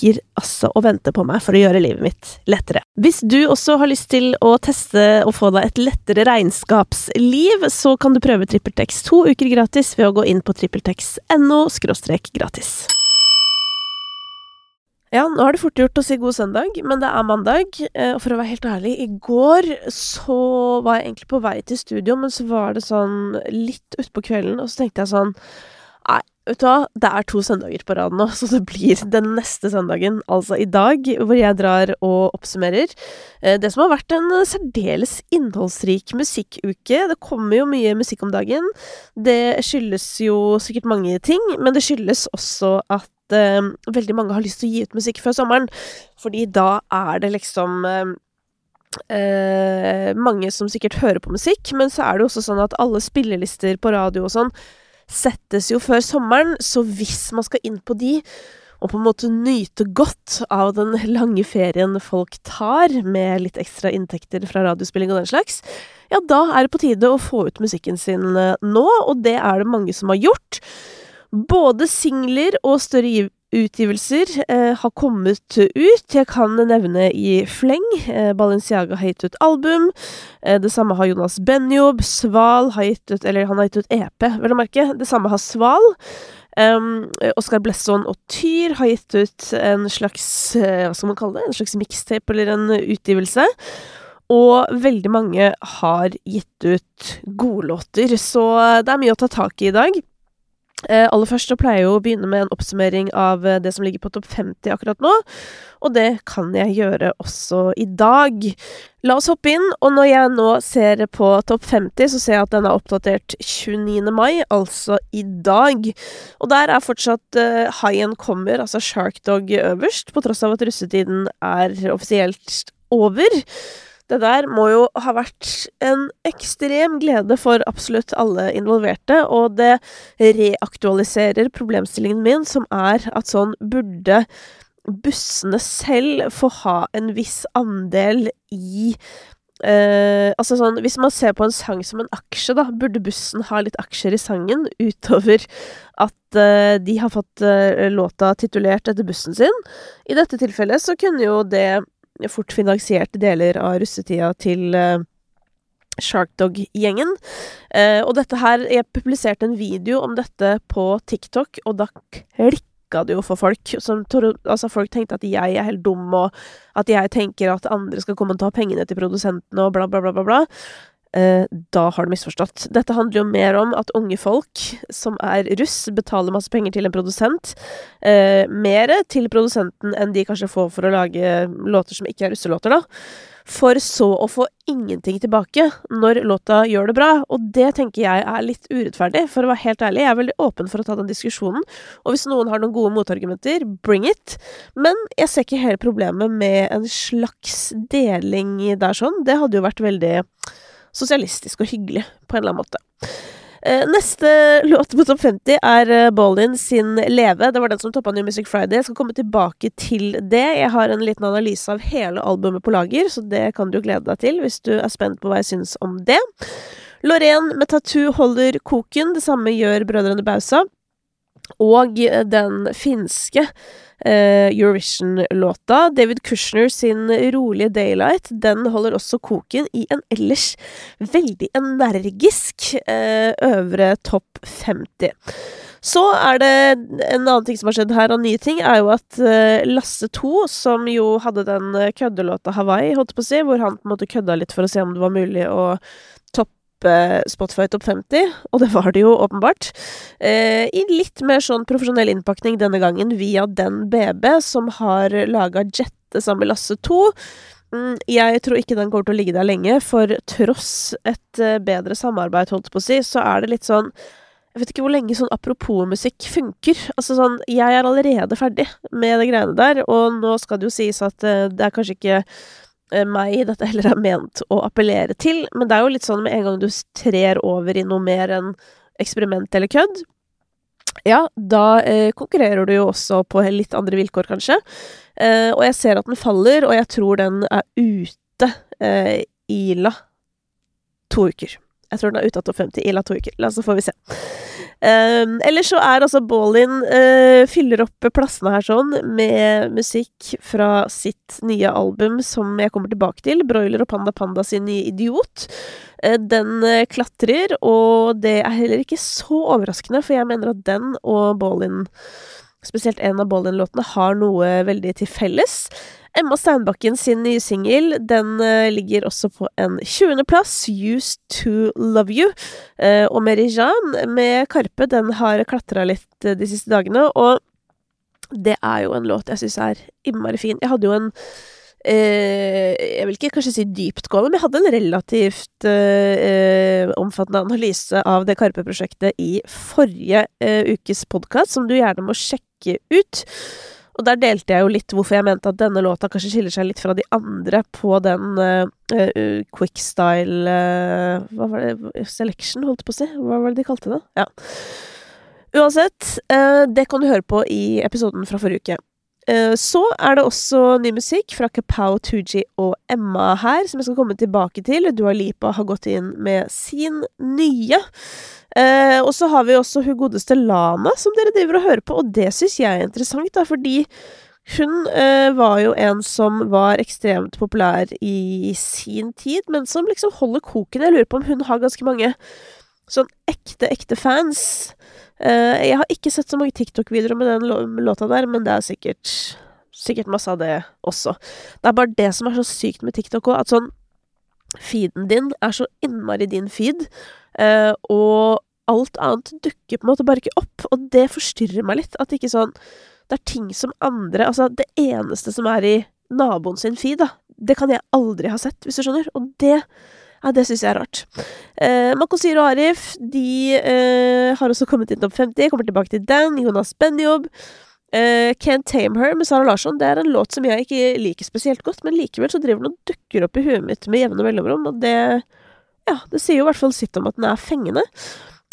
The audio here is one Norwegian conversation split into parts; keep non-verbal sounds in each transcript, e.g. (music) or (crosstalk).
ligger altså og venter på meg for å gjøre livet mitt lettere. Hvis du også har lyst til å teste og få deg et lettere regnskapsliv, så kan du prøve TrippelTex to uker gratis ved å gå inn på trippeltex.no gratis. Ja, nå er det fort gjort å si god søndag, men det er mandag. Eh, og for å være helt ærlig, i går så var jeg egentlig på vei til studio, men så var det sånn litt utpå kvelden, og så tenkte jeg sånn Nei, vet du hva, det er to søndager på rad nå, så det blir den neste søndagen, altså i dag, hvor jeg drar og oppsummerer eh, det som har vært en særdeles innholdsrik musikkuke. Det kommer jo mye musikk om dagen. Det skyldes jo sikkert mange ting, men det skyldes også at eh, veldig mange har lyst til å gi ut musikk før sommeren, fordi da er det liksom eh mange som sikkert hører på musikk, men så er det jo også sånn at alle spillelister på radio og sånn settes jo før sommeren, så hvis man skal inn på de, og på en måte nyte godt av den lange ferien folk tar, med litt ekstra inntekter fra radiospilling og den slags, ja, da er det på tide å få ut musikken sin eh, nå, og det er det mange som har gjort. Både singler og større utgivelser eh, har kommet ut. Jeg kan nevne i fleng. Eh, Balenciaga har gitt ut album. Eh, det samme har Jonas Benjob. Sval har gitt ut Eller han har gitt ut EP, vel å merke. Det samme har Sval. Um, Oskar Blesson og Tyr har gitt ut en slags eh, Hva skal man kalle det? En slags mixtape eller en utgivelse. Og veldig mange har gitt ut godlåter, så det er mye å ta tak i i dag. Eh, aller først så pleier jeg å begynne med en oppsummering av eh, det som ligger på topp 50 akkurat nå, og det kan jeg gjøre også i dag. La oss hoppe inn, og når jeg nå ser på topp 50, så ser jeg at den er oppdatert 29. mai, altså i dag. Og der er fortsatt uh, High kommer, altså Shark Dog, øverst, på tross av at russetiden er offisielt over. Det der må jo ha vært en ekstrem glede for absolutt alle involverte, og det reaktualiserer problemstillingen min, som er at sånn burde bussene selv få ha en viss andel i eh, altså sånn, Hvis man ser på en sang som en aksje, da, burde bussen ha litt aksjer i sangen, utover at eh, de har fått eh, låta titulert etter bussen sin. I dette tilfellet så kunne jo det fort finansierte deler av russetida til uh, Sharkdog-gjengen. Uh, og dette her Jeg publiserte en video om dette på TikTok, og da klikka det jo for folk. Som, altså folk tenkte at jeg er helt dum, og at jeg tenker at andre skal komme og ta pengene til produsentene, og bla, bla, bla, bla. bla. Eh, da har du misforstått. Dette handler jo mer om at unge folk som er russ, betaler masse penger til en produsent. Eh, mer til produsenten enn de kanskje får for å lage låter som ikke er russelåter, da. For så å få ingenting tilbake når låta gjør det bra. Og det tenker jeg er litt urettferdig, for å være helt ærlig. Jeg er veldig åpen for å ta den diskusjonen. Og hvis noen har noen gode motargumenter, bring it. Men jeg ser ikke hele problemet med en slags deling der sånn. Det hadde jo vært veldig sosialistisk og hyggelig, på en eller annen måte. Eh, neste (laughs) låt på topp 50 er eh, Ballin sin Leve. Det var den som toppa New Music Friday. Jeg skal komme tilbake til det. Jeg har en liten analyse av hele albumet på lager, så det kan du glede deg til hvis du er spent på hva jeg syns om det. Lorraine med tattoo holder koken. Det samme gjør brødrene Bausa. Og den finske eh, Eurovision-låta, David Kushner sin rolige 'Daylight', den holder også koken i en ellers veldig energisk eh, øvre topp 50. Så er det en annen ting som har skjedd her, og nye ting, er jo at uh, Lasse 2, som jo hadde den køddelåta 'Hawaii', holdt på å si, hvor han på en måte kødda litt for å se om det var mulig å Spotify Topp 50, og det var det jo åpenbart. eh, I litt mer sånn profesjonell innpakning denne gangen via Den BB, som har laga Jette sammen med Lasse 2. Mm, jeg tror ikke den kommer til å ligge der lenge, for tross et uh, bedre samarbeid, holdt på å si, så er det litt sånn jeg vet ikke hvor lenge sånn apropos-musikk funker. Altså sånn, jeg er allerede ferdig med de greiene der, og nå skal det jo sies at uh, det er kanskje ikke meg dette heller er ment å appellere til, men det er jo litt sånn med en gang du trer over i noe mer enn eksperiment eller kødd, ja, da eh, konkurrerer du jo også på litt andre vilkår, kanskje. og jeg ser at den faller, og jeg tror den er ute i la to uker. Jeg tror den er ute av topp 50 i La to uker. la Så får vi se. Um, ellers så er altså Ballin uh, fyller opp plassene her sånn med musikk fra sitt nye album som jeg kommer tilbake til. Broiler og Panda Panda sin nye Idiot. Uh, den uh, klatrer, og det er heller ikke så overraskende, for jeg mener at den og Ballin Spesielt en av Bolin-låtene, har noe veldig til felles. Emma Steinbakken sin nye singel den uh, ligger også på en 20.-plass, 'Used to Love You'. Uh, og Merijan med Karpe den har klatra litt uh, de siste dagene, og det er jo en låt jeg syns er innmari fin. Jeg hadde jo en Jeg vil ikke kanskje si dyptgående, men jeg hadde en relativt omfattende analyse av det Karpe-prosjektet i forrige ukes podkast, som du gjerne må sjekke ut. Og der delte jeg jo litt hvorfor jeg mente at denne låta kanskje skiller seg litt fra de andre på den uh, uh, quickstyle uh, Hva var det Selection, holdt jeg på å si? Hva var det de kalte det? Ja. Uansett, det kan du høre på i episoden fra forrige uke. Så er det også ny musikk fra Kapow, Tooji og Emma her, som jeg skal komme tilbake til. Dua Lipa har gått inn med sin nye. Eh, og så har vi også hun godeste Lana, som dere driver og hører på, og det syns jeg er interessant, da, fordi hun eh, var jo en som var ekstremt populær i sin tid, men som liksom holder koken. Jeg lurer på om hun har ganske mange sånn ekte, ekte fans. Eh, jeg har ikke sett så mange TikTok-videoer med den låta der, men det er sikkert, sikkert masse av det også. Det er bare det som er så sykt med TikTok òg, at sånn Feeden din er så innmari din feed, Uh, og alt annet dukker på en måte bare ikke opp, og det forstyrrer meg litt. At det ikke sånn Det er ting som andre Altså, det eneste som er i naboen sin feed, da, det kan jeg aldri ha sett, hvis du skjønner. Og det ja, det syns jeg er rart. Eh, Makosir og Arif de eh, har også kommet inn topp 50. Kommer tilbake til den. Jonas Benjob. Eh, Can't Tame Her med Sara Larsson. Det er en låt som jeg ikke liker spesielt godt, men likevel så driver den og dukker opp i huet mitt med jevne mellomrom, og det ja, det sier jo i hvert fall sitt om at den er fengende.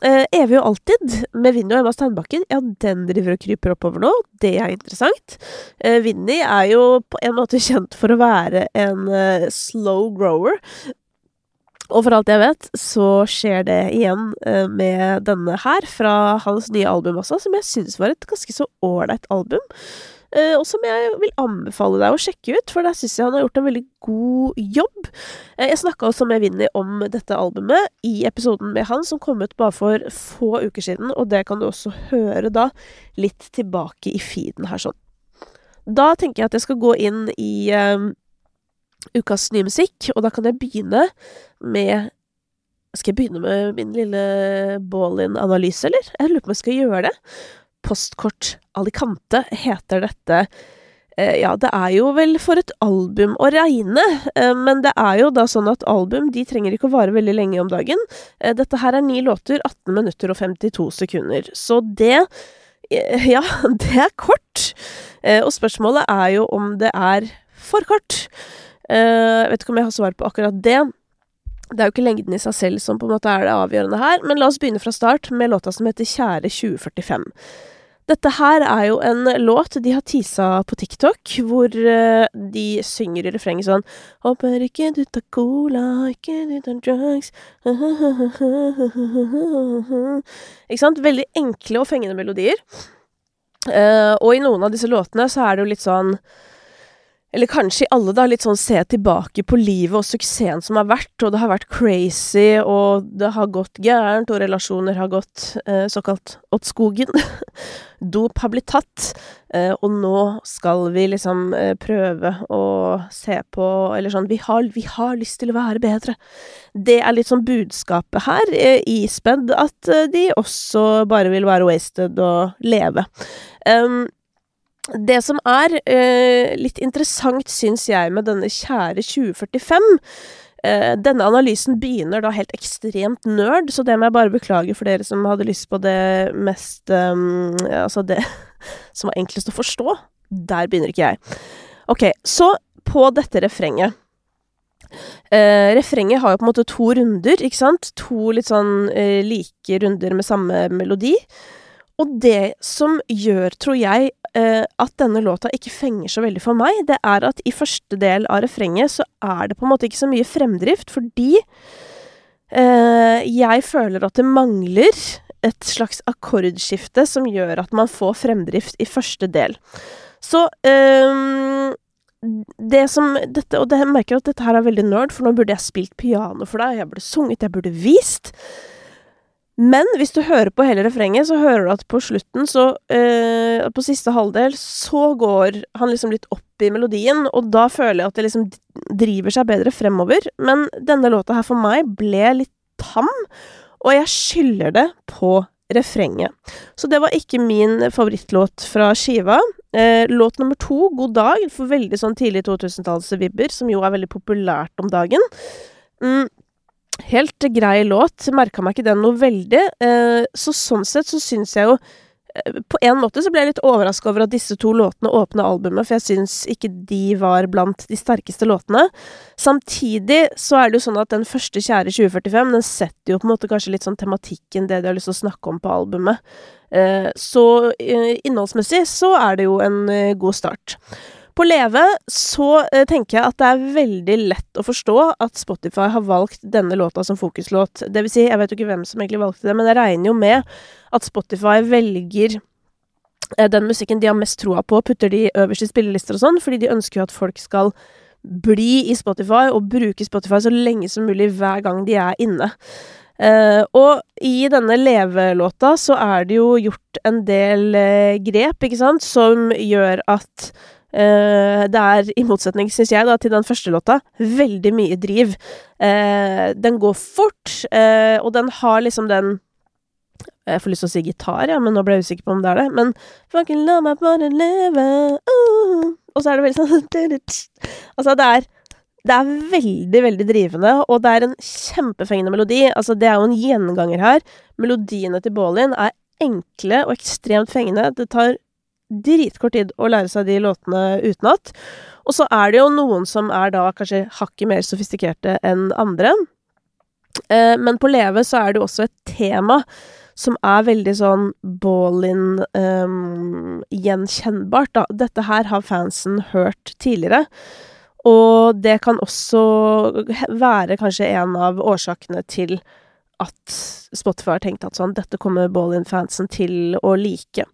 Eh, Evig og alltid, med Vinni og Emma Steinbakken, ja, den driver og kryper oppover nå. Det er interessant. Eh, Vinni er jo på en måte kjent for å være en eh, slow grower. Og for alt jeg vet, så skjer det igjen eh, med denne her, fra hans nye album også, som jeg syns var et ganske så ålreit album. Eh, og som jeg vil anbefale deg å sjekke ut, for der syns jeg han har gjort en veldig god jobb. Eh, jeg snakka også med Vinni om dette albumet i episoden med han, som kom ut bare for få uker siden, og det kan du også høre da litt tilbake i feeden her sånn. Da tenker jeg at jeg skal gå inn i ukas nye musikk, og da kan jeg begynne med Skal jeg begynne med min lille Ballin-analyse, eller? Jeg lurer på om jeg skal gjøre det. Postkort Alicante heter dette. Eh, ja, det er jo vel for et album å regne, eh, men det er jo da sånn at album de trenger ikke å vare veldig lenge om dagen. Eh, dette her er ni låter, 18 minutter og 52 sekunder. Så det Ja, (laughs) det er kort. Og spørsmålet er jo om det er for kort. Jeg vet ikke om jeg har svar på akkurat det. Det er jo ikke lengden i seg selv som på en måte er det avgjørende her, men la oss begynne fra start med låta som heter Kjære 2045. Dette her er jo en låt de har teasa på TikTok, hvor uh, de synger i refrenget sånn Håper ikke du tar cola, ikke du tar drugs (laughs) Ikke sant? Veldig enkle og fengende melodier. Uh, og i noen av disse låtene så er det jo litt sånn eller kanskje i alle, da, litt sånn se tilbake på livet og suksessen som har vært, og det har vært crazy, og det har gått gærent, og relasjoner har gått eh, såkalt åt skogen. (laughs) Dop har blitt tatt, eh, og nå skal vi liksom eh, prøve å se på Eller sånn vi har, vi har, lyst til å være bedre. Det er litt sånn budskapet her, eh, ispedd at eh, de også bare vil være wasted og leve. Um, det som er eh, litt interessant, syns jeg, med denne kjære 2045 eh, Denne analysen begynner da helt ekstremt nerd, så det må jeg bare beklage for dere som hadde lyst på det mest um, Altså det (laughs) som var enklest å forstå. Der begynner ikke jeg. Ok, så på dette refrenget. Eh, refrenget har jo på en måte to runder, ikke sant? To litt sånn eh, like runder med samme melodi. Og det som gjør, tror jeg, at denne låta ikke fenger så veldig for meg, det er at i første del av refrenget så er det på en måte ikke så mye fremdrift, fordi eh, jeg føler at det mangler et slags akkordskifte som gjør at man får fremdrift i første del. Så eh, det som dette, Og jeg merker at dette her er veldig nerd, for nå burde jeg spilt piano for deg, jeg burde sunget, jeg burde vist. Men hvis du hører på hele refrenget, så hører du at på slutten, så eh, På siste halvdel, så går han liksom litt opp i melodien, og da føler jeg at det liksom driver seg bedre fremover. Men denne låta her for meg ble litt tam, og jeg skylder det på refrenget. Så det var ikke min favorittlåt fra skiva. Eh, låt nummer to, God dag, for veldig sånn tidlig 2000-tallsvibber, som jo er veldig populært om dagen. Mm, Helt grei låt. Merka meg ikke den noe veldig. Eh, så sånn sett så syns jeg jo eh, På en måte så ble jeg litt overraska over at disse to låtene åpna albumet, for jeg syns ikke de var blant de sterkeste låtene. Samtidig så er det jo sånn at den første Kjære 2045, den setter jo på en måte kanskje litt sånn tematikken, det de har lyst til å snakke om på albumet. Eh, så innholdsmessig så er det jo en god start. På Leve så eh, tenker jeg at det er veldig lett å forstå at Spotify har valgt denne låta som fokuslåt. Det vil si, jeg vet jo ikke hvem som egentlig valgte det, men jeg regner jo med at Spotify velger eh, den musikken de har mest troa på, putter de øverst i spillelister og sånn, fordi de ønsker jo at folk skal bli i Spotify og bruke Spotify så lenge som mulig hver gang de er inne. Uh, og i denne Leve-låta så er det jo gjort en del uh, grep, ikke sant, som gjør at det er, i motsetning, syns jeg, da, til den første låta, veldig mye driv. Uh, den går fort, uh, og den har liksom den Jeg får lyst til å si gitar, ja, men nå ble jeg usikker på om det er det. Men Fucking la meg bare leve uh, Og så er det veldig sånn (laughs) Altså, det er det er veldig, veldig drivende, og det er en kjempefengende melodi. Altså, det er jo en gjenganger her. Melodiene til Baalin er enkle og ekstremt fengende. Det tar dritkort tid å lære seg de låtene utenat. Og så er det jo noen som er da kanskje hakket mer sofistikerte enn andre. Eh, men på Leve så er det jo også et tema som er veldig sånn ball-in um, gjenkjennbart, da. Dette her har fansen hørt tidligere. Og det kan også være kanskje en av årsakene til at Spotify har tenkt at sånn, dette kommer Ballin-fansen til å like.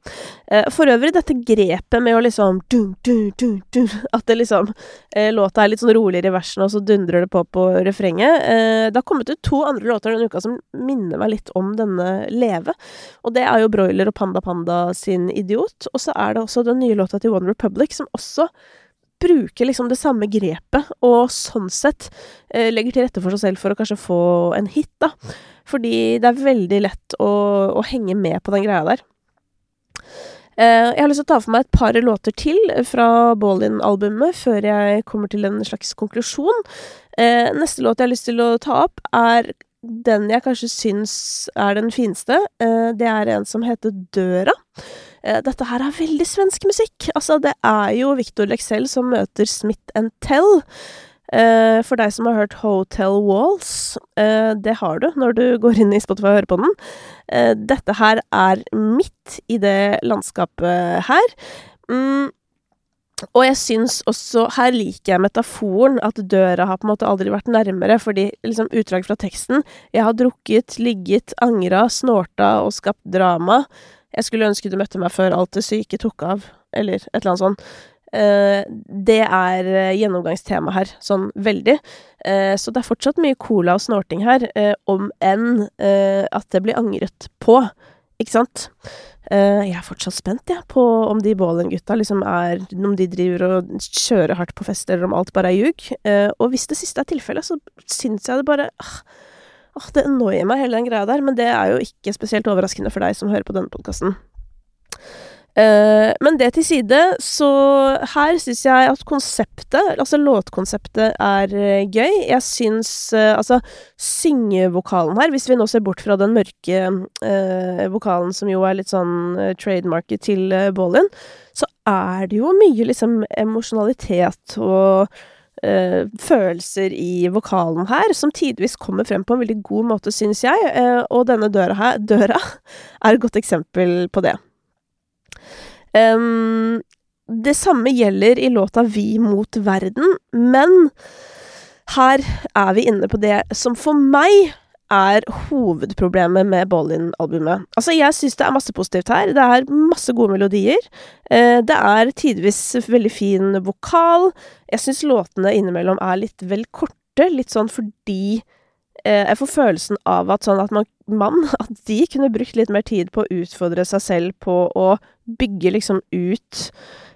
Eh, for øvrig, dette grepet med å liksom dun, dun, dun, dun, At det liksom eh, Låta er litt sånn roligere i versene, og så dundrer det på på refrenget. Eh, det har kommet ut to andre låter denne uka som minner meg litt om denne Leve. Og det er jo Broiler og Panda Panda sin Idiot. Og så er det også den nye låta til One Republic, som også bruker liksom det samme grepet, og sånn sett eh, legger til rette for seg selv for å kanskje få en hit, da. Fordi det er veldig lett å, å henge med på den greia der. Eh, jeg har lyst til å ta for meg et par låter til fra Ballin-albumet før jeg kommer til en slags konklusjon. Eh, neste låt jeg har lyst til å ta opp, er den jeg kanskje syns er den fineste. Eh, det er en som heter Døra. Dette her er veldig svensk musikk. Altså, det er jo Victor Lexell som møter Smith Tell. Eh, for deg som har hørt Hotel Walls, eh, det har du når du går inn i Spotify og hører på den. Eh, dette her er midt i det landskapet her. Mm, og jeg syns også Her liker jeg metaforen, at døra har på en måte aldri vært nærmere, fordi liksom utdrag fra teksten Jeg har drukket, ligget, angra, snorta og skapt drama. Jeg skulle ønske du møtte meg før alt det syke tok av, eller et eller annet sånt. Uh, det er uh, gjennomgangstema her, sånn veldig. Uh, så det er fortsatt mye cola og snorting her, om enn at det blir angret på, ikke sant? jeg er fortsatt spent, jeg, ja, på om de Bålen-gutta liksom er Om de driver og kjører hardt på fest, eller om alt bare er ljug. og hvis det siste er tilfellet, så syns jeg det bare ah, ah, Det annoyer meg, hele den greia der, men det er jo ikke spesielt overraskende for deg som hører på denne podkasten. Uh, men det til side, så her syns jeg at konseptet, altså låtkonseptet, er uh, gøy. Jeg syns uh, altså syngevokalen her, hvis vi nå ser bort fra den mørke vokalen som jo er litt sånn trademarket til uh, Ballin, så er det jo mye liksom emosjonalitet og følelser i vokalen her, som tidvis kommer frem på en veldig god måte, syns jeg, og denne døra her, døra, (laughs) er et godt eksempel på det. Um, det samme gjelder i låta Vi mot verden, men her er vi inne på det som for meg er hovedproblemet med Ballin-albumet. Altså, jeg syns det er masse positivt her. Det er masse gode melodier. Eh, det er tidvis veldig fin vokal. Jeg syns låtene innimellom er litt vel korte, litt sånn fordi jeg får følelsen av at sånn at man, man, (laughs) at de kunne brukt litt mer tid på å utfordre seg selv på å bygge liksom ut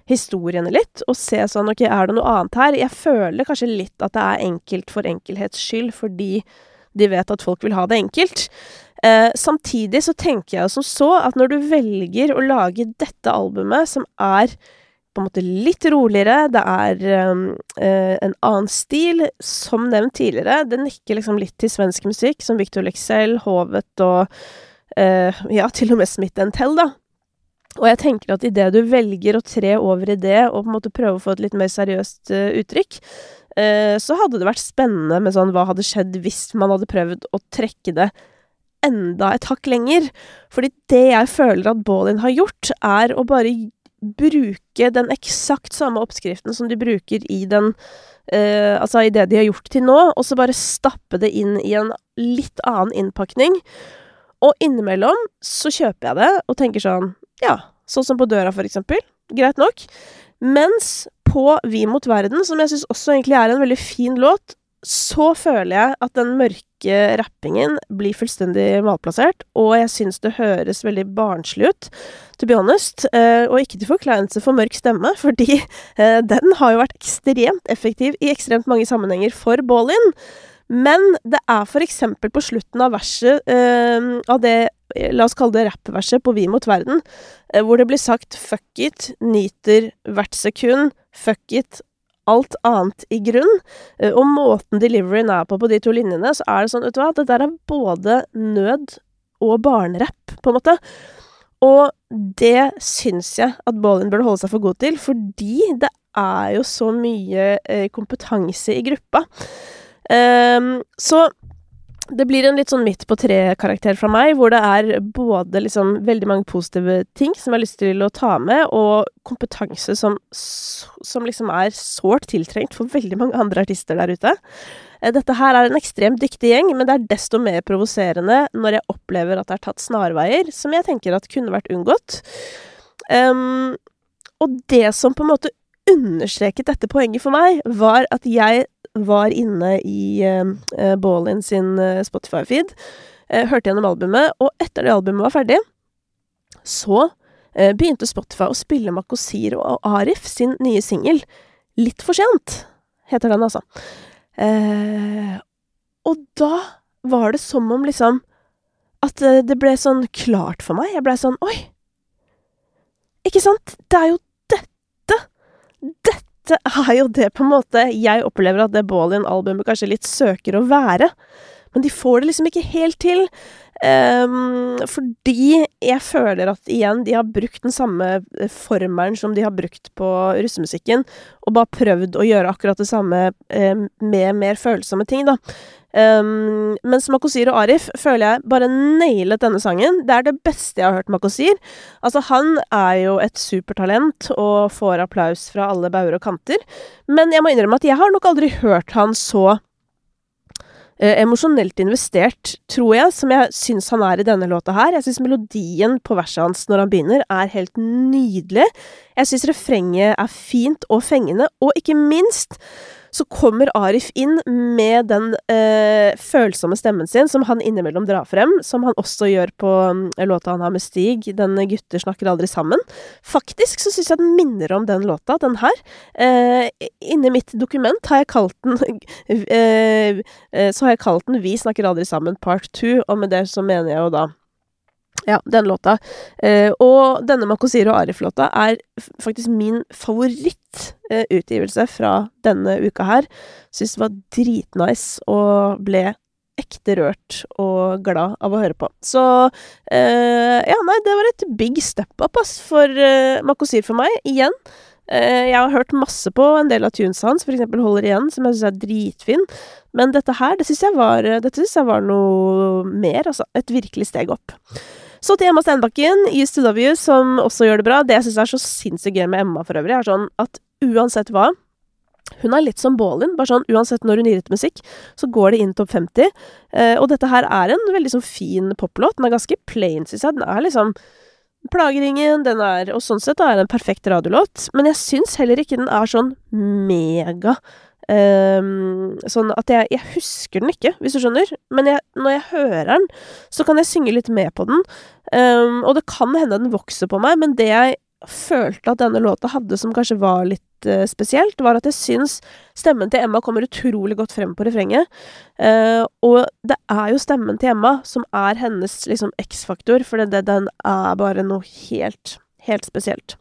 historiene litt, og se sånn ok, er det noe annet her? Jeg føler kanskje litt at det er enkelt for enkelhets skyld, fordi de vet at folk vil ha det enkelt. Eh, samtidig så tenker jeg som så at når du velger å lage dette albumet, som er på en måte litt roligere, det er um, uh, en annen stil, som nevnt tidligere, det nikker liksom litt til svensk musikk, som Victor Lexell, Hovet og uh, ja, til og med Smith Tell, da. Og jeg tenker at idet du velger å tre over i det, og på en måte prøve å få et litt mer seriøst uh, uttrykk, så hadde det vært spennende med sånn hva hadde skjedd hvis man hadde prøvd å trekke det enda et hakk lenger. Fordi det jeg føler at Baalin har gjort, er å bare bruke den eksakt samme oppskriften som de bruker i den uh, Altså i det de har gjort til nå, og så bare stappe det inn i en litt annen innpakning. Og innimellom så kjøper jeg det og tenker sånn ja, sånn som på døra, for eksempel. Greit nok. Mens på Vi mot verden, som jeg syns også egentlig er en veldig fin låt, så føler jeg at den mørke rappingen blir fullstendig malplassert, og jeg syns det høres veldig barnslig ut, to be honest, eh, og ikke til forkleinelse for mørk stemme, (laughs) fordi eh, den har jo vært ekstremt effektiv i ekstremt mange sammenhenger for Ballin. Men det er for eksempel på slutten av verset, eh, av det La oss kalle det rappverset på Vi mot verden, hvor det blir sagt 'fuck it', nyter hvert sekund, 'fuck it', alt annet i grunn. Eh, og måten deliveryen er på på de to linjene, så er det sånn, vet du hva, det der er både nød og barnerapp, på en måte. Og det syns jeg at Ballin burde holde seg for god til, fordi det er jo så mye eh, kompetanse i gruppa. Um, så det blir en litt sånn midt på tre-karakter fra meg, hvor det er både liksom veldig mange positive ting som jeg har lyst til å ta med, og kompetanse som, som liksom er sårt tiltrengt for veldig mange andre artister der ute. Eh, dette her er en ekstremt dyktig gjeng, men det er desto mer provoserende når jeg opplever at det er tatt snarveier, som jeg tenker at kunne vært unngått. Um, og det som på en måte understreket dette poenget for meg, var at jeg var inne i uh, Ballin sin uh, Spotify-feed, uh, hørte gjennom albumet, og etter det albumet var ferdig, så begynte Spotify å spille Makosir og Arif sin nye singel. Litt for sent, heter den, altså. og da var det som om liksom At det ble sånn klart for meg. Jeg blei sånn Oi! Ikke sant? Det er jo dette! Dette dette er jo det på en måte jeg opplever at det Ballin-albumet kanskje litt søker å være. men de får det liksom ikke helt til. Um, fordi jeg føler at igjen, de har brukt den samme eh, formelen som de har brukt på russemusikken, og bare prøvd å gjøre akkurat det samme um, med mer følsomme ting, da. Um, mens Makosir og Arif føler jeg bare nailet denne sangen. Det er det beste jeg har hørt Makosir. Altså, han er jo et supertalent og får applaus fra alle bauger og kanter, men jeg må innrømme at jeg har nok aldri hørt han så eh, emosjonelt investert, tror jeg, som jeg syns han er i denne låta her. Jeg syns melodien på verset hans når han begynner, er helt nydelig. Jeg syns refrenget er fint og fengende, og ikke minst så kommer Arif inn med den eh, følsomme stemmen sin, som han innimellom drar frem, som han også gjør på um, låta han har med Stig, 'Den gutter snakker aldri sammen'. Faktisk så syns jeg den minner om den låta, den her. Eh, inni mitt dokument har jeg kalt den (laughs) eh, eh, Så har jeg kalt den 'Vi snakker aldri sammen part 2', og med det så mener jeg jo da ja, den låta. Eh, og denne Makosiro Arif-låta er faktisk min favorittutgivelse eh, fra denne uka her. Syns det var dritnice og ble ekte rørt og glad av å høre på. Så eh, ja, nei, det var et big step up, ass, for eh, Makosir for meg, igjen. Eh, jeg har hørt masse på en del av tunes hans, for eksempel Holder igjen, som jeg syns er dritfin. Men dette her, det syns jeg, jeg, var noe mer, altså. Et virkelig steg opp. Så til Emma Steinbakken, i You, som også gjør det bra. Det jeg syns er så sinnssykt gøy med Emma for øvrig, er sånn at uansett hva hun er litt som Baalin. Bare sånn, Uansett når hun gir ut musikk, så går det inn topp 50. Eh, og dette her er en veldig sånn fin poplåt. Den er ganske plain, syns jeg. Den er liksom Plageringen, den er Og sånn sett er det en perfekt radiolåt. Men jeg syns heller ikke den er sånn mega Um, sånn at jeg, jeg, husker den ikke, hvis du skjønner. Men jeg, når jeg hører den, så kan jeg synge litt med på den. Um, og det kan hende den vokser på meg, men det jeg følte at denne låta hadde som kanskje var litt uh, spesielt, var at jeg syns stemmen til Emma kommer utrolig godt frem på refrenget. Uh, og det er jo stemmen til Emma som er hennes liksom X-faktor, for det, den er bare noe helt, helt spesielt.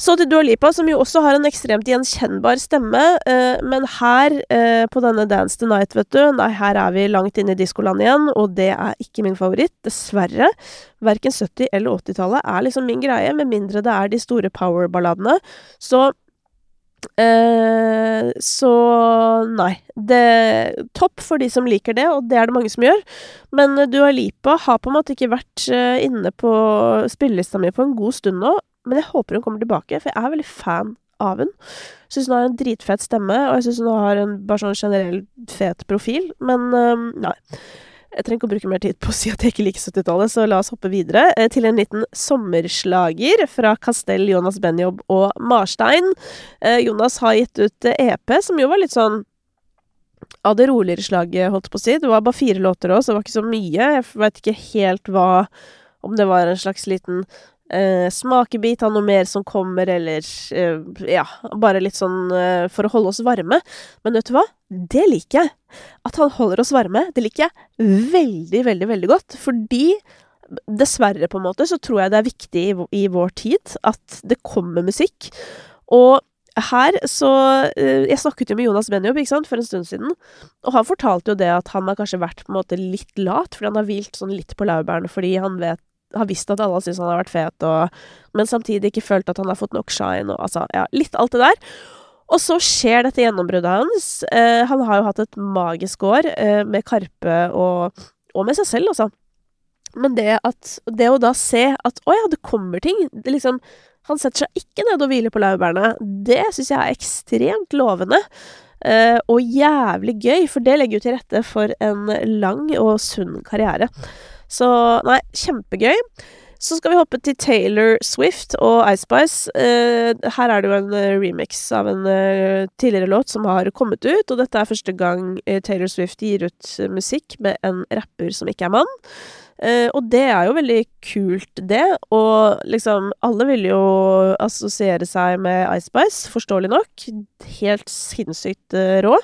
Så til Dua Lipa, som jo også har en ekstremt gjenkjennbar stemme, eh, men her, eh, på denne Dance the Night, vet du, nei, her er vi langt inne i diskoland igjen, og det er ikke min favoritt, dessverre. Verken 70- eller 80-tallet er liksom min greie, med mindre det er de store power-balladene. Så eh, Så nei. Det Topp for de som liker det, og det er det mange som gjør. Men Dua Lipa har på en måte ikke vært eh, inne på spillelista mi på en god stund nå. Men jeg håper hun kommer tilbake, for jeg er veldig fan av hun. Syns hun har en dritfet stemme, og jeg syns hun har en bare sånn generell fet profil. Men um, nei. Jeg trenger ikke å bruke mer tid på å si at jeg ikke liker 70-tallet, så la oss hoppe videre eh, til en liten sommerslager fra Castell, Jonas Benjob og Marstein. Eh, Jonas har gitt ut EP, som jo var litt sånn av det roligere slaget, holdt på å si. Det var bare fire låter òg, så det var ikke så mye. Jeg veit ikke helt hva Om det var en slags liten eh, smakebit av noe mer som kommer, eller eh, ja, bare litt sånn eh, for å holde oss varme. Men vet du hva? Det liker jeg. At han holder oss varme, det liker jeg veldig, veldig, veldig godt. Fordi dessverre, på en måte, så tror jeg det er viktig i, i vår tid at det kommer musikk. Og her så uh, Jeg snakket jo med Jonas Benjob ikke sant, for en stund siden, og han fortalte jo det at han har kanskje vært på en måte litt lat, fordi han har hvilt sånn litt på laurbærene fordi han vet har visst at alle har syntes han har vært fet, og, men samtidig ikke følt at han har fått nok shine, og altså, ja, litt alt det der. Og så skjer dette gjennombruddet hans. Eh, han har jo hatt et magisk år eh, med Karpe og, og, med seg selv, altså. Men det at Det å da se at å ja, det kommer ting det liksom, Han setter seg ikke ned og hviler på laurbærene. Det syns jeg er ekstremt lovende. Eh, og jævlig gøy, for det legger jo til rette for en lang og sunn karriere. Så nei, kjempegøy. Så skal vi hoppe til Taylor Swift og Ice Spice. Eh, her er det jo en uh, remix av en eh, tidligere låt som har kommet ut, og dette er første gang Taylor Swift gir ut musikk med en rapper som ikke er mann. og det er jo veldig kult, det. Og liksom Alle vil jo assosiere seg med Ice Spice, forståelig nok. Helt sinnssykt rå.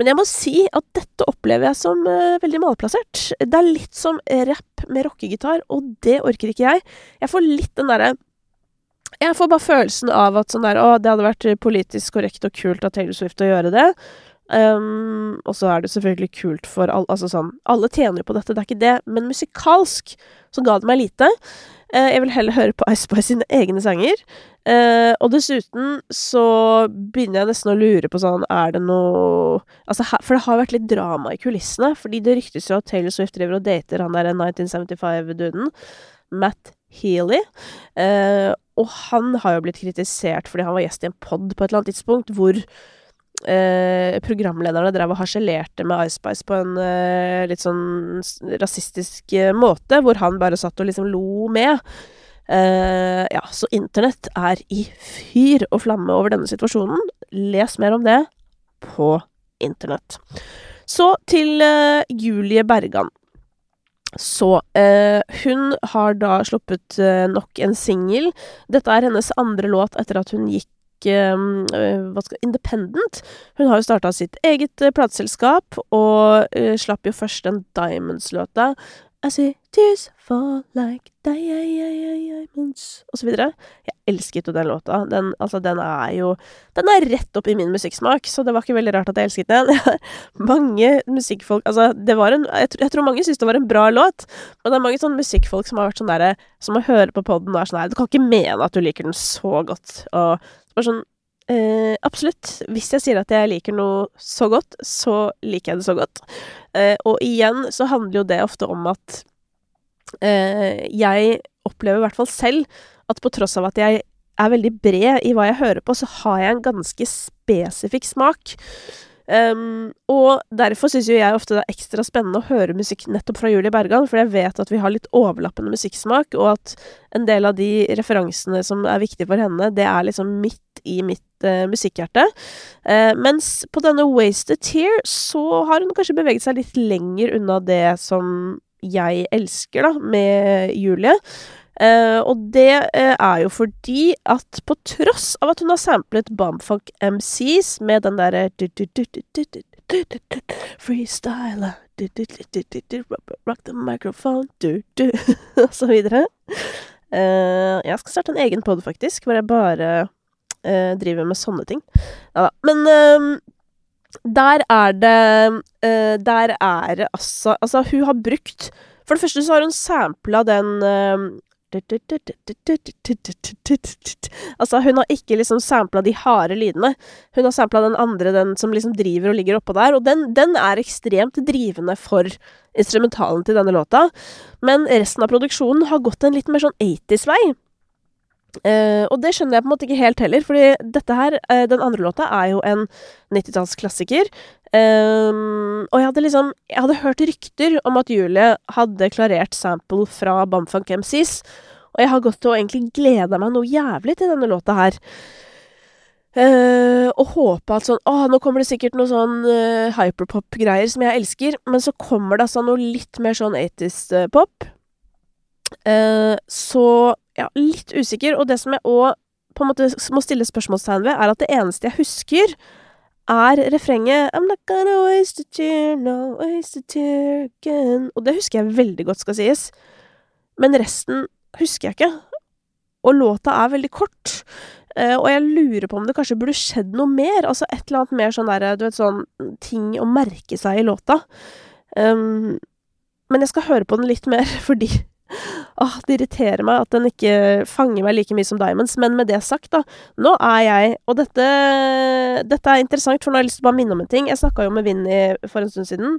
Men jeg må si at dette opplever jeg som uh, veldig malplassert. Det er litt som rapp med rockegitar, og det orker ikke jeg. Jeg får litt den derre Jeg får bare følelsen av at sånn der Å, det hadde vært politisk korrekt og kult av Taylor Swift å gjøre det. Um, og så er det selvfølgelig kult for alle Altså sånn Alle tjener jo på dette, det er ikke det, men musikalsk så ga det meg lite. Uh, jeg vil heller høre på Ice Spice sine egne sanger. Uh, og dessuten så begynner jeg nesten å lure på sånn Er det noe Altså, for det har vært litt drama i kulissene, fordi det ryktes jo at Taylor Swift driver og dater han der 1975-duden. Matt Healy. Uh, og han har jo blitt kritisert fordi han var gjest i en pod på et eller annet tidspunkt hvor eh, programlederne drev og harselerte med Ice Spice på en eh, litt sånn rasistisk eh, måte, hvor han bare satt og liksom lo med. Eh, ja, så internett er i fyr og flamme over denne situasjonen. Les mer om det på internett. Så til eh, Julie Bergan. Så eh, hun har da sluppet eh, nok en singel. Dette er hennes andre låt etter at hun gikk hva skal, independent. Hun har jo starta sitt eget uh, plateselskap, og uh, slapp jo først den Diamonds-låta. I see tears fall like diamonds Og så videre. Jeg elsket jo den låta. Den, altså, den er jo Den er rett opp i min musikksmak, så det var ikke veldig rart at jeg elsket den. (laughs) mange musikkfolk Altså, det var en jeg, jeg tror mange syns det var en bra låt, men det er mange sånne musikkfolk som har vært sånn derre Som må høre på poden og er sånn her Du kan ikke mene at du liker den så godt, og bare sånn eh, Absolutt. Hvis jeg sier at jeg liker noe så godt, så liker jeg det så godt. Eh, og igjen så handler jo det ofte om at eh, jeg opplever i hvert fall selv at på tross av at jeg er veldig bred i hva jeg hører på, så har jeg en ganske spesifikk smak. Um, og derfor syns jo jeg ofte det er ekstra spennende å høre musikk nettopp fra Julie Bergan, for jeg vet at vi har litt overlappende musikksmak, og at en del av de referansene som er viktige for henne, det er liksom i mitt uh, musikkhjerte. Uh, mens på denne Wasted Tear så har hun kanskje beveget seg litt lenger unna det som jeg elsker, da, med Julie. Uh, og det uh, er jo fordi at på tross av at hun har samplet Bamfunk MCs med den derre Freestyler Rock the microphone Og så videre. Uh, jeg skal starte en egen pod, faktisk, hvor jeg bare driver med sånne ting. Ja da. Men der er det Der er det altså Altså, hun har brukt For det første så har hun sampla den Altså, hun har ikke liksom sampla de harde lydene. Hun har sampla den andre, den som liksom driver og ligger oppå der, og den, den er ekstremt drivende for instrumentalen til denne låta. Men resten av produksjonen har gått en litt mer sånn 80s-vei. Uh, og det skjønner jeg på en måte ikke helt heller, fordi dette her, uh, den andre låta, er jo en 90-tallsklassiker. Um, og jeg hadde liksom Jeg hadde hørt rykter om at Julie hadde klarert sample fra Bamfunk MCs, og jeg har gått og egentlig gleda meg noe jævlig til denne låta her. Uh, og håpa at sånn Å, nå kommer det sikkert noe sånn hyperpop-greier som jeg elsker. Men så kommer det altså noe litt mer sånn 80s-pop. Uh, så ja, litt usikker. Og det som jeg òg på en måte må stille spørsmålstegn ved, er at det eneste jeg husker, er refrenget I'm not gonna waste a tear, no waste a tear again. Og det husker jeg veldig godt, skal sies. Men resten husker jeg ikke. Og låta er veldig kort. Uh, og jeg lurer på om det kanskje burde skjedd noe mer. Altså et eller annet mer sånn derre du vet, sånn ting å merke seg i låta. Um, men jeg skal høre på den litt mer, (laughs) fordi Åh, det irriterer meg at den ikke fanger meg like mye som Diamonds. Men med det sagt, da. Nå er jeg Og dette, dette er interessant, for nå har jeg lyst til å bare minne om en ting. Jeg snakka jo med Vinni for en stund siden.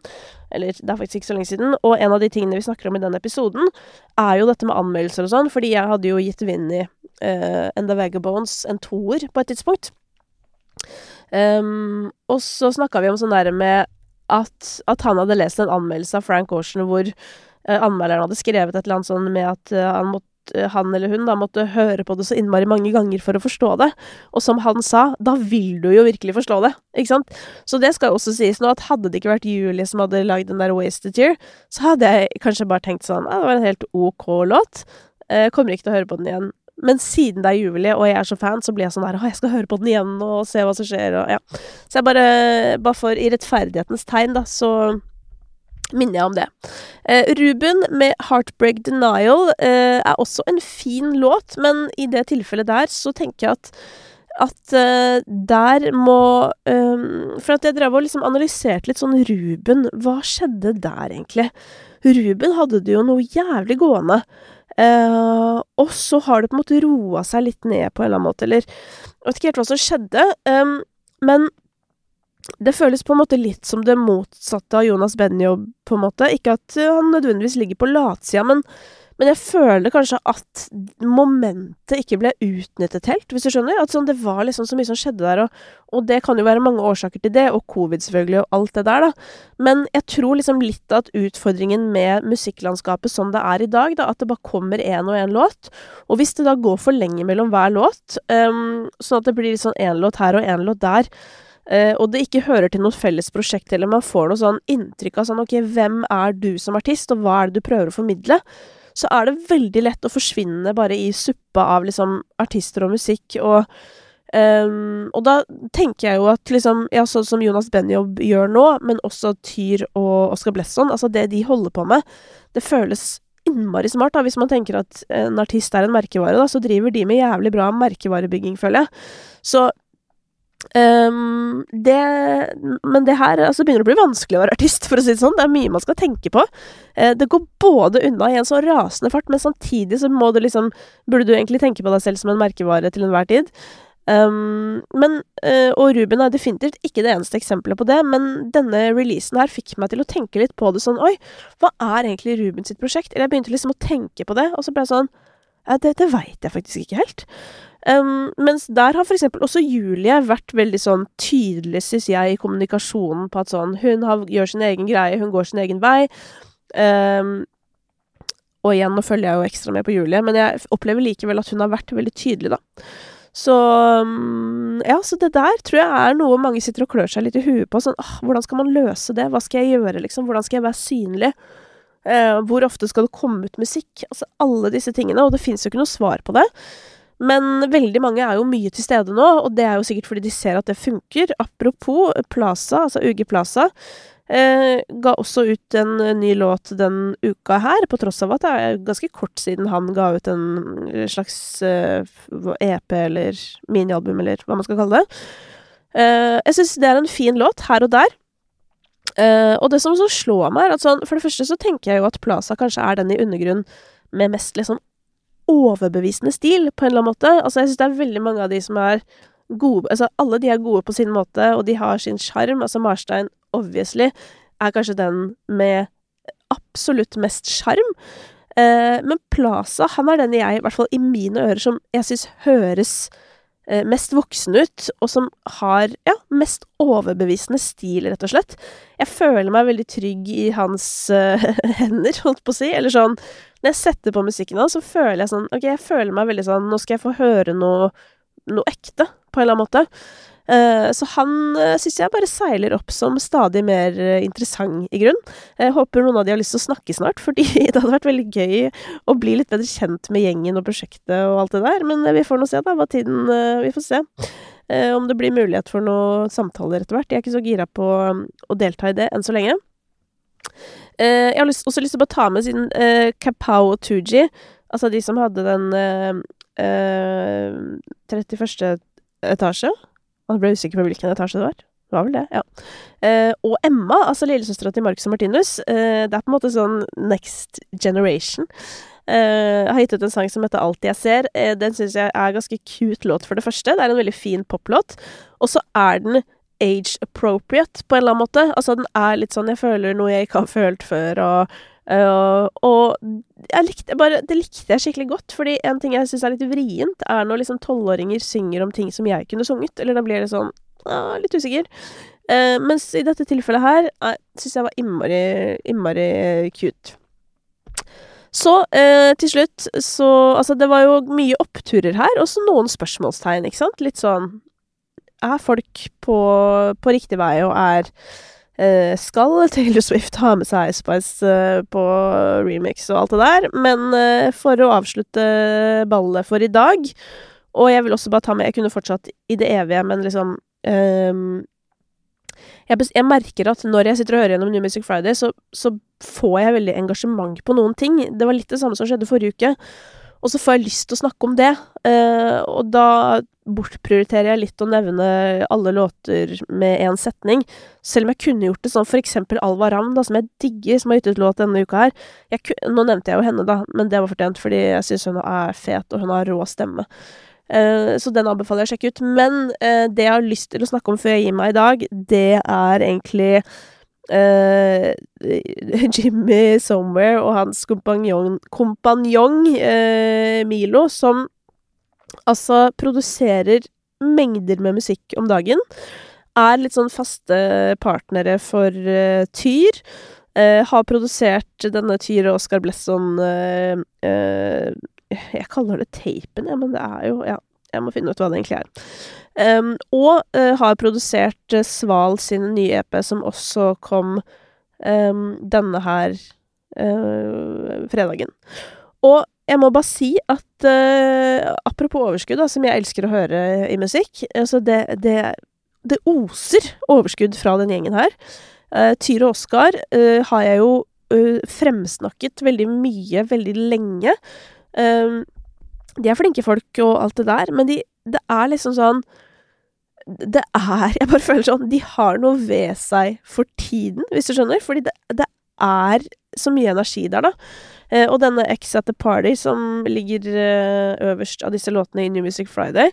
Eller det er faktisk ikke så lenge siden. Og en av de tingene vi snakker om i den episoden, er jo dette med anmeldelser og sånn. Fordi jeg hadde jo gitt Vinni uh, and The Vagabones en toer på et tidspunkt. Um, og så snakka vi om sånn der med at, at han hadde lest en anmeldelse av Frank Ocean hvor Eh, anmelderen hadde skrevet et eller annet sånn med at eh, han, måtte, eh, han eller hun da måtte høre på det så innmari mange ganger for å forstå det. Og som han sa, da vil du jo virkelig forstå det, ikke sant? Så det skal også sies nå, at hadde det ikke vært Julie som hadde lagd den der Wasted Year, så hadde jeg kanskje bare tenkt sånn Ja, det var en helt ok låt. Jeg kommer ikke til å høre på den igjen. Men siden det er Julie, og jeg er så fan, så blir jeg sånn her jeg skal høre på den igjen og se hva som skjer, og ja. Så jeg bare Bare for i rettferdighetens tegn, da, så minner jeg om det. Eh, Ruben med 'Heartbreak Denial' eh, er også en fin låt, men i det tilfellet der så tenker jeg at at uh, der må um, For at jeg drev og liksom analyserte litt sånn Ruben Hva skjedde der, egentlig? Ruben hadde det jo noe jævlig gående. Uh, og så har det på en måte roa seg litt ned på en eller annen måte, eller Jeg vet ikke helt hva som skjedde, um, men det føles på en måte litt som det motsatte av Jonas Benjob, på en måte. Ikke at han nødvendigvis ligger på latsida, men men jeg føler kanskje at momentet ikke ble utnyttet helt, hvis du skjønner? At sånn, det var liksom så mye som skjedde der, og, og, det kan jo være mange årsaker til det, og covid selvfølgelig, og alt det der, da. Men jeg tror liksom litt at utfordringen med musikklandskapet som det er i dag, da, at det bare kommer én og én låt, og hvis det da går for lenge mellom hver låt, um, sånn at det blir sånn én låt her og én låt der, Uh, og det ikke hører til noe felles prosjekt, eller man får noe sånn inntrykk av sånn ok, hvem er du som artist, og hva er det du prøver å formidle? så er det veldig lett å forsvinne bare i suppa av liksom artister og musikk, og um, Og da tenker jeg jo at liksom Ja, sånn som Jonas Benjob gjør nå, men også Tyr og Oscar Blesson, altså det de holder på med, det føles innmari smart, da, hvis man tenker at en artist er en merkevare, da, så driver de med jævlig bra merkevarebygging, føler jeg. Så Um, det, men det her altså, begynner å bli vanskelig å være artist, for å si det sånn. Det er mye man skal tenke på. Uh, det går både unna i en så rasende fart, men samtidig så må du liksom Burde du egentlig tenke på deg selv som en merkevare til enhver tid. Um, men, uh, og Ruben er definitivt ikke det eneste eksempelet på det, men denne releasen her fikk meg til å tenke litt på det sånn Oi, hva er egentlig Ruben sitt prosjekt? Eller jeg begynte liksom å tenke på det, og så ble jeg sånn ja, Det, det veit jeg faktisk ikke helt. Um, mens der har for eksempel også Julie vært veldig sånn tydelig, syns jeg, i kommunikasjonen på at sånn Hun har, gjør sin egen greie, hun går sin egen vei. Um, og igjen, nå følger jeg jo ekstra med på Julie, men jeg opplever likevel at hun har vært veldig tydelig, da. Så Ja, så det der tror jeg er noe mange sitter og klør seg litt i huet på. Sånn ah, hvordan skal man løse det? Hva skal jeg gjøre, liksom? Hvordan skal jeg være synlig? Uh, hvor ofte skal det komme ut musikk? Altså alle disse tingene. Og det fins jo ikke noe svar på det. Men veldig mange er jo mye til stede nå, og det er jo sikkert fordi de ser at det funker. Apropos Plaza, altså UG Plaza, eh, ga også ut en ny låt den uka her, på tross av at det er ganske kort siden han ga ut en slags eh, EP eller minialbum, eller hva man skal kalle det. Eh, jeg syns det er en fin låt, her og der. Uh, og det som så slår meg, er at sånn For det første så tenker jeg jo at Plaza kanskje er den i undergrunn med mest liksom overbevisende stil, på en eller annen måte. Altså, jeg syns det er veldig mange av de som er gode Altså, alle de er gode på sin måte, og de har sin sjarm. Altså, Marstein, obviously, er kanskje den med absolutt mest sjarm. Eh, men Plaza, han er den jeg, i hvert fall i mine ører, som jeg syns høres mest voksen ut, og som har, ja, mest overbevisende stil, rett og slett. Jeg føler meg veldig trygg i hans uh, (laughs) hender, holdt på å si, eller sånn når jeg setter på musikken hans, så føler jeg sånn Ok, jeg føler meg veldig sånn Nå skal jeg få høre noe, noe ekte, på en eller annen måte. Uh, så han uh, syns jeg bare seiler opp som stadig mer uh, interessant, i grunn. Jeg håper noen av de har lyst til å snakke snart, (laughs) fordi det hadde vært veldig gøy å bli litt bedre kjent med gjengen og prosjektet og alt det der. Men vi får nå se, da, hva tiden Vi får se. om det blir mulighet for noen samtaler etter hvert. Jeg er ikke så gira på å delta i det enn så lenge. Jeg har også lyst til å bare ta med siden Kapow og Tooji, altså de som hadde den uh, 31. etasje Jeg ble usikker på hvilken etasje det var. Det var vel det, ja. Eh, og Emma, altså lillesøstera til Marcus og Martinus, det er på en måte sånn next generation. jeg har gitt ut en sang som heter Alt jeg ser. den syns jeg er ganske cute låt, for det første. Det er en veldig fin poplåt. Og så er den age appropriate, på en eller annen måte. Altså, den er litt sånn Jeg føler noe jeg ikke har følt før, og og jeg likte bare, det likte jeg skikkelig godt, fordi en ting jeg syns er litt vrient, er når liksom tolvåringer synger om ting som jeg kunne sunget, eller da blir det sånn uh, litt usikker. Uh, mens i dette tilfellet her uh, syns jeg var innmari, innmari cute. Så uh, til slutt så Altså, det var jo mye oppturer her, og så noen spørsmålstegn, ikke sant? Litt sånn er folk på, på riktig vei og er eh, Skal (laughs) Taylor Swift ha med seg Ice Spice på remix og alt det der? Men eh, for å avslutte ballet for i dag Og jeg vil også bare ta med Jeg kunne fortsatt i det evige, men liksom ehm, jeg, jeg, merker at når jeg sitter og hører gjennom New Music Friday, så, så, får jeg veldig engasjement på noen ting. Det var litt det samme som skjedde forrige uke. Og så får jeg lyst til å snakke om det, eh, og da bortprioriterer jeg litt å nevne alle låter med én setning. Selv om jeg kunne gjort det sånn for eksempel Alva Ram, da, som jeg digger, som har gitt ut låt denne uka her. Jeg, nå nevnte jeg jo henne, da, men det var fortjent, fordi jeg syns hun er fet, og hun har rå stemme. Uh, så den anbefaler jeg å sjekke ut. Men uh, det jeg har lyst til å snakke om før jeg gir meg i dag, det er egentlig uh, (laughs) Jimmy Somewhere og hans kompanjong, kompanjong Milo, som altså produserer mengder med musikk om dagen. Er litt sånn faste partnere for Tyr. har produsert denne Tyr og Oscar Blesson jeg kaller det Tapen, ja, men det er jo Ja, jeg må finne ut hva det egentlig er. Um, og uh, har produsert uh, Sval sin nye EP, som også kom um, denne her uh, fredagen. Og jeg må bare si at apropos overskudd, da, som jeg elsker å høre i musikk altså det, det, det oser overskudd fra den gjengen her. Tyre og Oskar har jeg jo fremsnakket veldig mye, veldig lenge. Um, de er flinke folk og alt det der, men de, det er liksom sånn Det er Jeg bare føler sånn De har noe ved seg for tiden, hvis du skjønner. Fordi det, det er så mye energi der, da. Eh, og denne X at the Party, som ligger eh, øverst av disse låtene i New Music Friday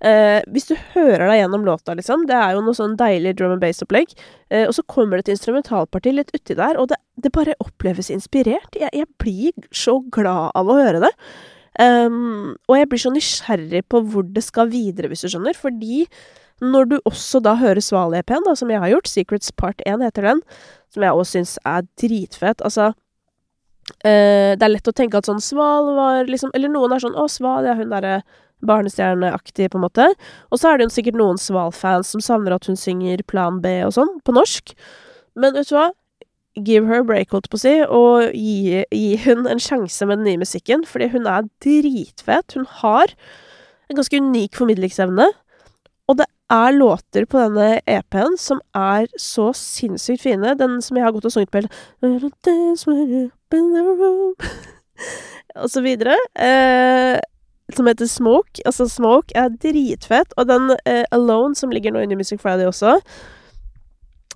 eh, Hvis du hører deg gjennom låta, liksom Det er jo noe sånn deilig drum and bass-opplegg. Eh, og så kommer det et instrumentalparti litt uti der, og det, det bare oppleves inspirert. Jeg, jeg, blir så glad av å høre det. Um, og jeg blir så nysgjerrig på hvor det skal videre, hvis du skjønner, fordi når du også da hører Sval-EP-en, som jeg har gjort, Secrets Part 1 heter den, som jeg også syns er dritfett altså uh, Det er lett å tenke at sånn Sval var liksom Eller noen er sånn 'Å, Sval, ja, hun derre barnestjerneaktig, på en måte'. Og så er det jo sikkert noen Sval-fans som savner at hun synger Plan B og sånn, på norsk. Men vet du hva? Give her a break, holdt på å si, og gi, gi, hun en sjanse med den nye musikken, fordi hun er dritfet. Hun har en ganske unik formidlingsevne, og det er låter på denne EP-en som er så sinnssykt fine. Den som jeg har gått og sunget på (laughs) Og så videre. Eh, som heter Smoke. Altså, Smoke er dritfett, og den eh, Alone, som ligger nå under Music Friday også,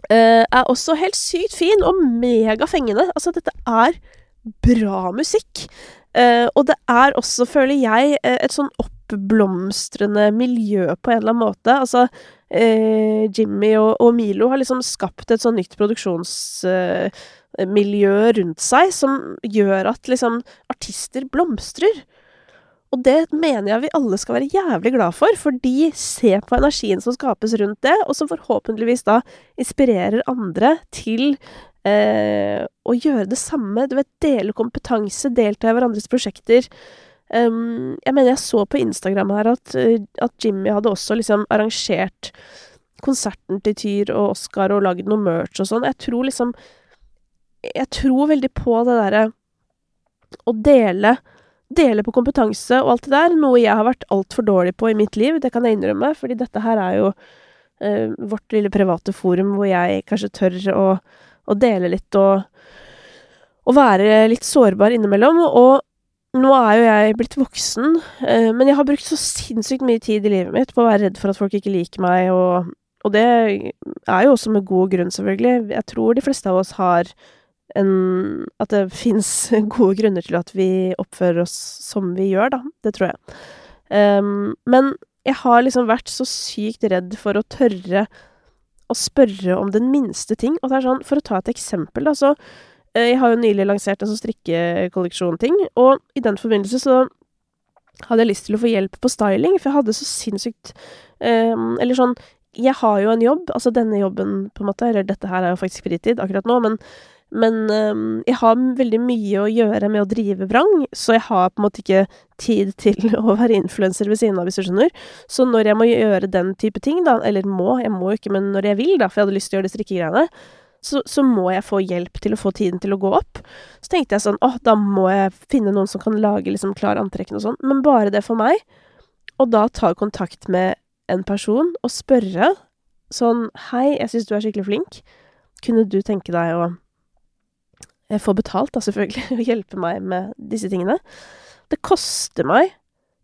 er også helt sykt fin og megafengende. Altså, dette er bra musikk. Uh, og det er også, føler jeg, eh, et sånn oppblomstrende miljø på en eller annen måte. Altså, Jimmy og, Milo har liksom skapt et sånn nytt produksjonsmiljø rundt seg som gjør at liksom artister blomstrer. Og det mener jeg vi alle skal være jævlig glad for, fordi se på energien som skapes rundt det, og som forhåpentligvis da inspirerer andre til eh, å gjøre det samme. Du vet, dele kompetanse, delta i hverandres prosjekter. Um, jeg mener jeg så på Instagram her at, eh, at Jimmy hadde også liksom arrangert konserten til Tyr og Oscar og lagd noe merch og sånn. Jeg tror liksom Jeg tror veldig på det derre å dele dele på kompetanse og alt det der, noe jeg har vært altfor dårlig på i mitt liv, det kan jeg innrømme, fordi dette her er jo eh, vårt lille private forum hvor jeg kanskje tør å, å dele litt og, og være litt sårbar innimellom, og nå er jo jeg blitt voksen, eh, men jeg har brukt så sinnssykt mye tid i livet mitt på å være redd for at folk ikke liker meg, og, og det er jo også med god grunn, selvfølgelig. Jeg tror de fleste av oss har en At det fins (laughs) gode grunner til at vi oppfører oss som vi gjør, da. Det tror jeg. Um, men jeg har liksom vært så sykt redd for å tørre å spørre om den minste ting. Og det er sånn, for å ta et eksempel, da, så eh, Jeg har jo nylig lansert en sånn strikkekolleksjon-ting, og i den forbindelse så hadde jeg lyst til å få hjelp på styling, for jeg hadde så sinnssykt um, Eller sånn Jeg har jo en jobb, altså denne jobben, på en måte, eller dette her er jo faktisk fritid akkurat nå, men men um, jeg har veldig mye å gjøre med å drive vrang, så jeg har på en måte ikke tid til (laughs) å være influenser ved siden av, hvis du skjønner. Så når jeg må gjøre den type ting, da, eller må, jeg må ikke, men når jeg vil, da, for jeg hadde lyst til å gjøre de strikkegreiene, så, så må jeg få hjelp til å få tiden til å gå opp. Så tenkte jeg sånn, åh, da må jeg finne noen som kan lage liksom klar antrekkene og sånn, men bare det for meg. Og da ta kontakt med en person og spørre sånn, hei, jeg syns du er skikkelig flink, kunne du tenke deg å får betalt, da, selvfølgelig, (laughs) å hjelpe meg med disse tingene. Det koster meg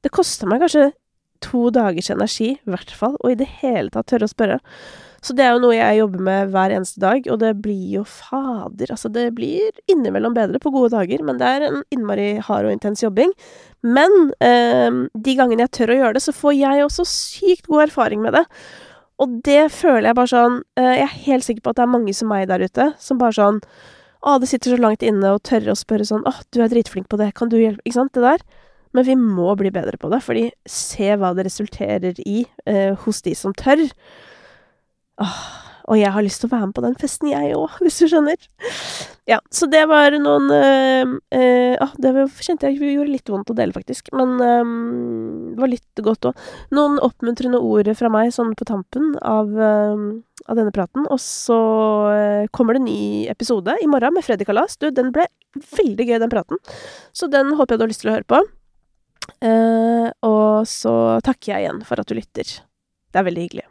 Det koster meg kanskje to dagers energi, i hvert fall, og i det hele tatt tørre å spørre. Så det er jo noe jeg jobber med hver eneste dag, og det blir jo fader Altså, det blir innimellom bedre på gode dager, men det er en innmari hard og intens jobbing. Men eh, de gangene jeg tør å gjøre det, så får jeg også sykt god erfaring med det. Og det føler jeg bare sånn eh, Jeg er helt sikker på at det er mange som meg der ute, som bare sånn Å, det sitter så langt inne å tørre å spørre sånn Å, du er dritflink på det, kan du hjelpe Ikke sant, det der. Men vi må bli bedre på det, fordi se hva det resulterer i eh, hos de som tør. Åh, og jeg har lyst til å være med på den festen, jeg òg, (laughs) hvis du skjønner. Ja, så det var noen øh, øh, ah, Det kjente jeg gjorde litt vondt å dele, faktisk. Men øh, det var litt godt òg. Noen oppmuntrende ord fra meg sånn på tampen av, av denne praten. Og så kommer det en ny episode i morgen med Freddy Kalas. Du, den ble veldig gøy, den praten. Så den håper jeg du har lyst til å høre på. og så takker jeg igjen for at du lytter. Det er veldig hyggelig.